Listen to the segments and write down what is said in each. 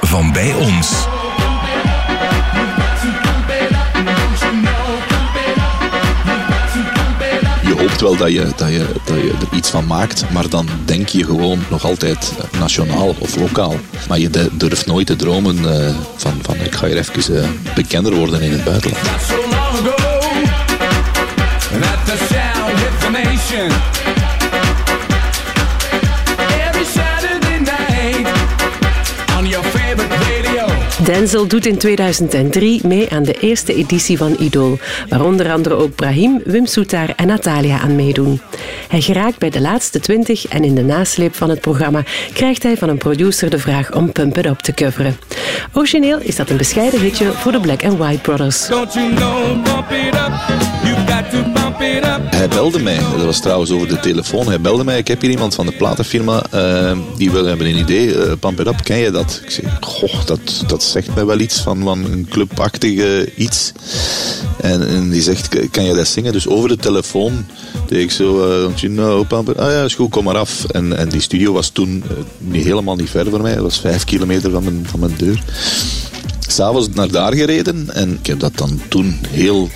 van bij ons. Je hoopt wel dat je, dat, je, dat je er iets van maakt, maar dan denk je gewoon nog altijd nationaal of lokaal. Maar je durft nooit te dromen eh, van, van ik ga hier even eh, bekender worden in het buitenland. so long ago that the sound hit the nation. Denzel doet in 2003 mee aan de eerste editie van Idol, waar onder andere ook Brahim, Wim Soetar en Natalia aan meedoen. Hij geraakt bij de laatste 20 en in de nasleep van het programma krijgt hij van een producer de vraag om Pump It Up te coveren. Origineel is dat een bescheiden hitje voor de Black and White Brothers. Up. Up. Hij belde mij, dat was trouwens over de telefoon. Hij belde mij, ik heb hier iemand van de platenfirma, eh, die wil hebben een idee. eh Pump It Up, ken je dat? Ik zeg, goh, dat, dat zegt mij wel iets van, van een clubachtige iets. En, en die zegt, kan je dat zingen? Dus over de telefoon deed ik zo, you know, Pump It Ah ja, is goed, kom maar af. En, en die studio was toen eh, niet, helemaal niet ver voor mij. Het was vijf kilometer van mijn, van mijn deur. S'avonds naar daar gereden en ik heb dat dan toen heel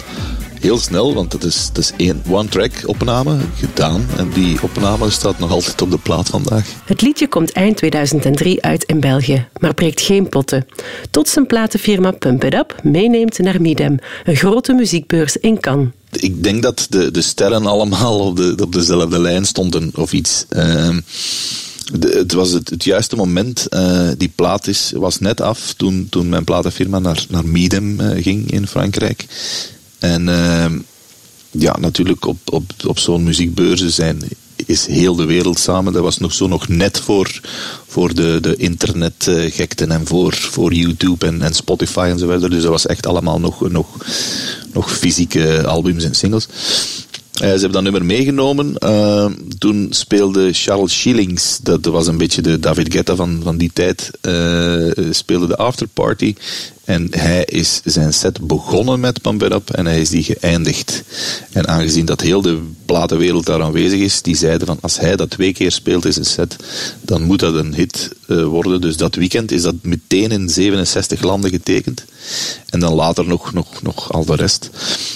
heel snel, want het is, het is één one-track opname gedaan. En die opname staat nog altijd op de plaat vandaag. Het liedje komt eind 2003 uit in België, maar breekt geen potten. Tot zijn platenfirma Pump It Up meeneemt naar Midem, een grote muziekbeurs in Cannes. Ik denk dat de, de sterren allemaal op, de, op dezelfde lijn stonden of iets. Ehm, de- het was het, het juiste moment. eh, die plaat is, was net af toen, toen mijn platenfirma naar, naar Midem eh, ging in Frankrijk. En ehm, ja, natuurlijk op, op, op zo'n muziekbeurzen zijn, is heel de wereld samen. Dat was nog zo nog net voor, voor de, de internetgekten en voor, voor YouTube en, en Spotify verder. Dus dat was echt allemaal nog, nog, nog fysieke albums en singles. Eh, ze hebben dat nummer meegenomen. Eh, toen speelde Charles Shillings, dat was een beetje de David Guetta van, van die tijd, eh, speelde de afterparty. En hij is zijn set begonnen met Pump en hij is die geëindigd. En aangezien dat heel de platenwereld daar aanwezig is, die zeiden van als hij dat twee keer speelt in zijn set, dan moet dat een hit eh, worden. Dus dat weekend is dat meteen in 67 landen getekend. En dan later nog, nog, nog al de rest.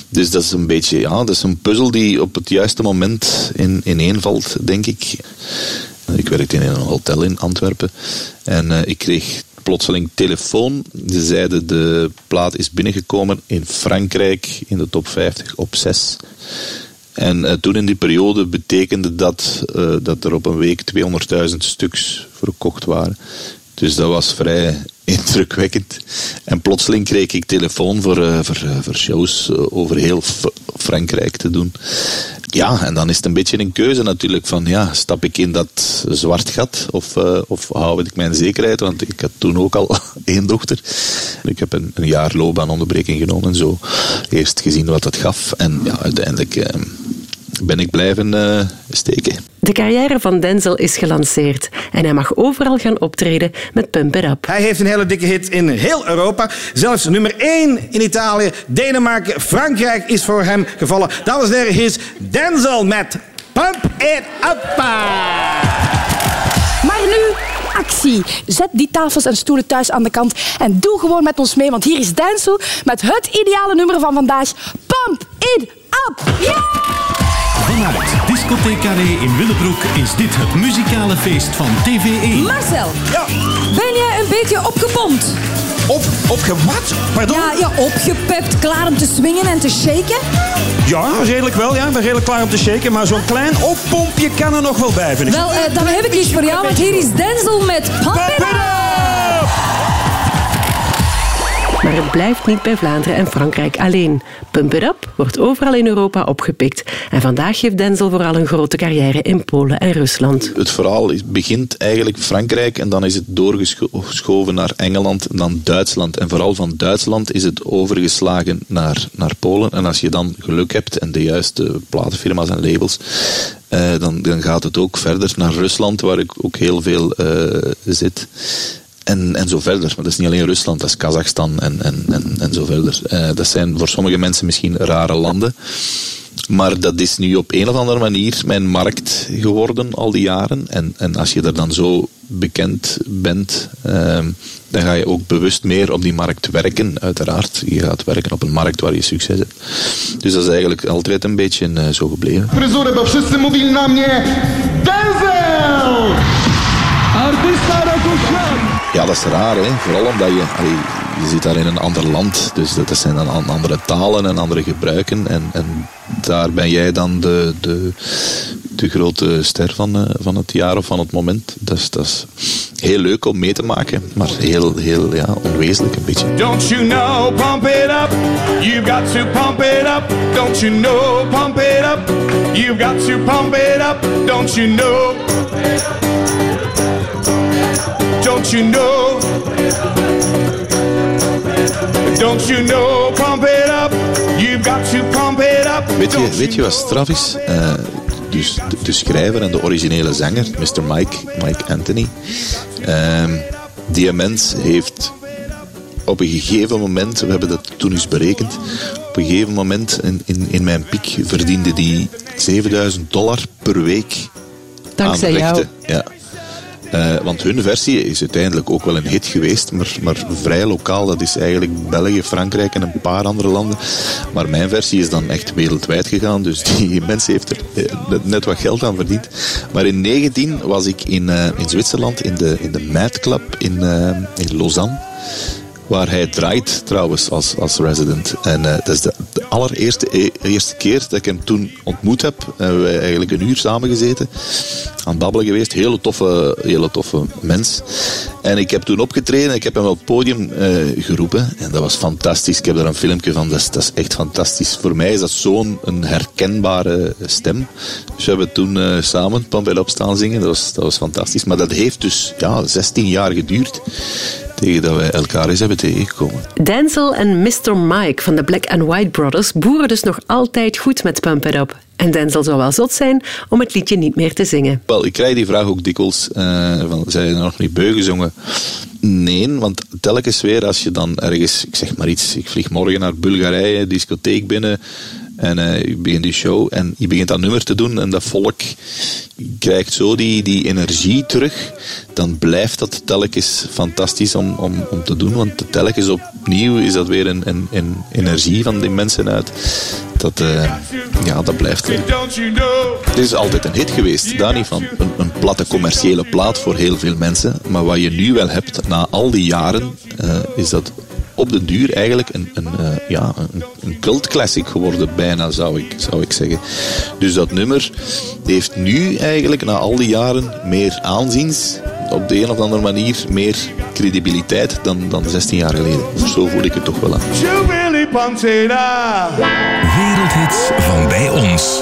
Dus dat is een beetje, ja, dat is een puzzel die op het juiste moment in, ineenvalt, denk ik. Ik werkte in een hotel in Antwerpen en eh, ik kreeg plotseling telefoon. Ze zeiden de plaat is binnengekomen in Frankrijk in de top 50 op 6. En eh, toen in die periode betekende dat eh, dat er op een week 200.000 stuks verkocht waren. Dus dat was vrij indrukwekkend. En plotseling kreeg ik telefoon voor, eh, voor, eh, voor shows eh, over heel Frankrijk te doen. Ja, en dan is het een beetje een keuze natuurlijk van, ja, stap ik in dat zwart gat of, of hou ik mijn zekerheid? Want ik had toen ook al één dochter. Ik heb een, een jaar loopbaanonderbreking genomen en zo eerst gezien wat dat gaf. En ja, uiteindelijk ben ik blijven steken. De carrière van Denzel is gelanceerd en hij mag overal gaan optreden met Pump It Up. Hij heeft een hele dikke hit in heel Europa. Zelfs nummer 1 in Italië, Denemarken, Frankrijk is voor hem gevallen. Dames en heren, hier is Denzel met Pump It Up. Maar nu actie. Zet die tafels en stoelen thuis aan de kant en doe gewoon met ons mee, want hier is Denzel met het ideale nummer van vandaag. Pump It Up. Ja! Vanuit Discotheek Carré in Willebroek is dit het muzikale feest van E. TVE. Marcel, Ja, ben jij een beetje opgepompt? op, opgewat? Pardon? Ja, ja, opgepept, klaar om te swingen en te shaken? Ja, redelijk wel. Ja. Ik ben redelijk klaar om te shaken. Maar zo'n klein oppompje kan er nog wel bij, vind ik. Wel, eh, dan heb ik iets voor jou, want hier is Denzel met Pump Maar het blijft niet bij Vlaanderen en Frankrijk alleen. Pump It Up wordt overal in Europa opgepikt. En vandaag heeft Denzel vooral een grote carrière in Polen en Rusland. Het verhaal begint eigenlijk Frankrijk en dan is het doorgeschoven naar Engeland en dan Duitsland. En vooral van Duitsland is het overgeslagen naar, naar Polen. En als je dan geluk hebt en de juiste platenfirma's en labels, eh, dan, dan gaat het ook verder naar Rusland, waar ik ook heel veel eh, zit. En, en zo verder. Maar dat is niet alleen Rusland, dat is Kazachstan en, en, en, en zo verder. Eh, dat zijn voor sommige mensen misschien rare landen. Maar dat is nu op een of andere manier mijn markt geworden al die jaren. En, en als je er dan zo bekend bent, ehm, dan ga je ook bewust meer op die markt werken, uiteraard. Je gaat werken op een markt waar je succes hebt. Dus dat is eigenlijk altijd een beetje eh, zo gebleven. fryzurę, bo wszyscy mówili na mnie Denzel! Artysta roku! Ja, dat is raar, hè? vooral omdat je, allee, je zit daar in een ander land. Dus dat zijn dan an- andere talen en andere gebruiken. En, en daar ben jij dan de, de, de grote ster van, eh, van het jaar of van het moment. Is, dat is heel leuk om mee te maken, maar heel, heel ja, onwezenlijk een beetje. Don't you know, pump it up. You've got to pump it up. Don't you know, pump it up. You've got to pump it up. Don't you know? Don't you know? Don't you know, pump it up. You've got to pump it up. Weet je, weet je wat straf is? Eh, dus de, de schrijver en de originele zanger, Mr. Mike, Mike Anthony, ehm, die mens heeft op een gegeven moment, we hebben dat toen eens berekend, op een gegeven moment in, in, in mijn piek verdiende die 7000 dollar per week Dankzij aan jou. rechten. Ja. Eh, want hun versie is uiteindelijk ook wel een hit geweest, maar, maar vrij lokaal. Dat is eigenlijk België, Frankrijk en een paar andere landen. Maar mijn versie is dan echt wereldwijd gegaan, dus die mens heeft er eh, net wat geld aan verdiend. Maar in 19 was ik in, eh, in Zwitserland in de, in de Mad Club in, in Lausanne. Waar hij draait trouwens als, als resident. En eh, dat is de, allereerste e- eerste keer dat ik hem toen ontmoet heb. Hebben wij eigenlijk een uur samen gezeten. Aan het babbelen geweest. Hele toffe, hele toffe mens. En ik heb toen opgetreden. Ik heb hem op het podium eh, geroepen. En dat was fantastisch. Ik heb daar een filmpje van. Dat is, echt fantastisch. Voor mij is dat zo'n herkenbare stem. Dus we hebben toen eh, samen Pump It Up staan zingen. Dat was, dat was fantastisch. Maar dat heeft dus ja, 16 jaar geduurd. Tegen dat wij elkaar eens hebben tegengekomen. Denzel en Mr. Mike van de Black and White Brothers boeren dus nog altijd goed met Pump It Up. En Denzel zou wel zot zijn om het liedje niet meer te zingen. Wel, ik krijg die vraag ook dikwijls. eh van, zijn er nog niet beu gezongen? Nee, want telkens weer als je dan ergens, ik zeg maar iets, ik vlieg morgen naar Bulgarije, discotheek binnen en eh je begint die show en je begint dat nummer te doen en dat volk krijgt zo die, die energie terug, dan blijft dat telkens fantastisch om, om, om te doen, want telkens opnieuw is dat weer een, een, een energie van die mensen uit. Dat, eh, ja, dat blijft. het is altijd een hit geweest, daar niet van. Een, een platte commerciële plaat voor heel veel mensen. Maar wat je nu wel hebt, na al die jaren, eh, is dat op de duur eigenlijk een, een, eh, ja, een, een cult classic geworden, bijna zou ik, zou ik zeggen. Dus dat nummer heeft nu eigenlijk, na al die jaren, meer aanziens. Op de een of andere manier meer credibiliteit dan, dan 16 jaar geleden. Zo voel ik het toch wel aan. Wereldhits van bij ons.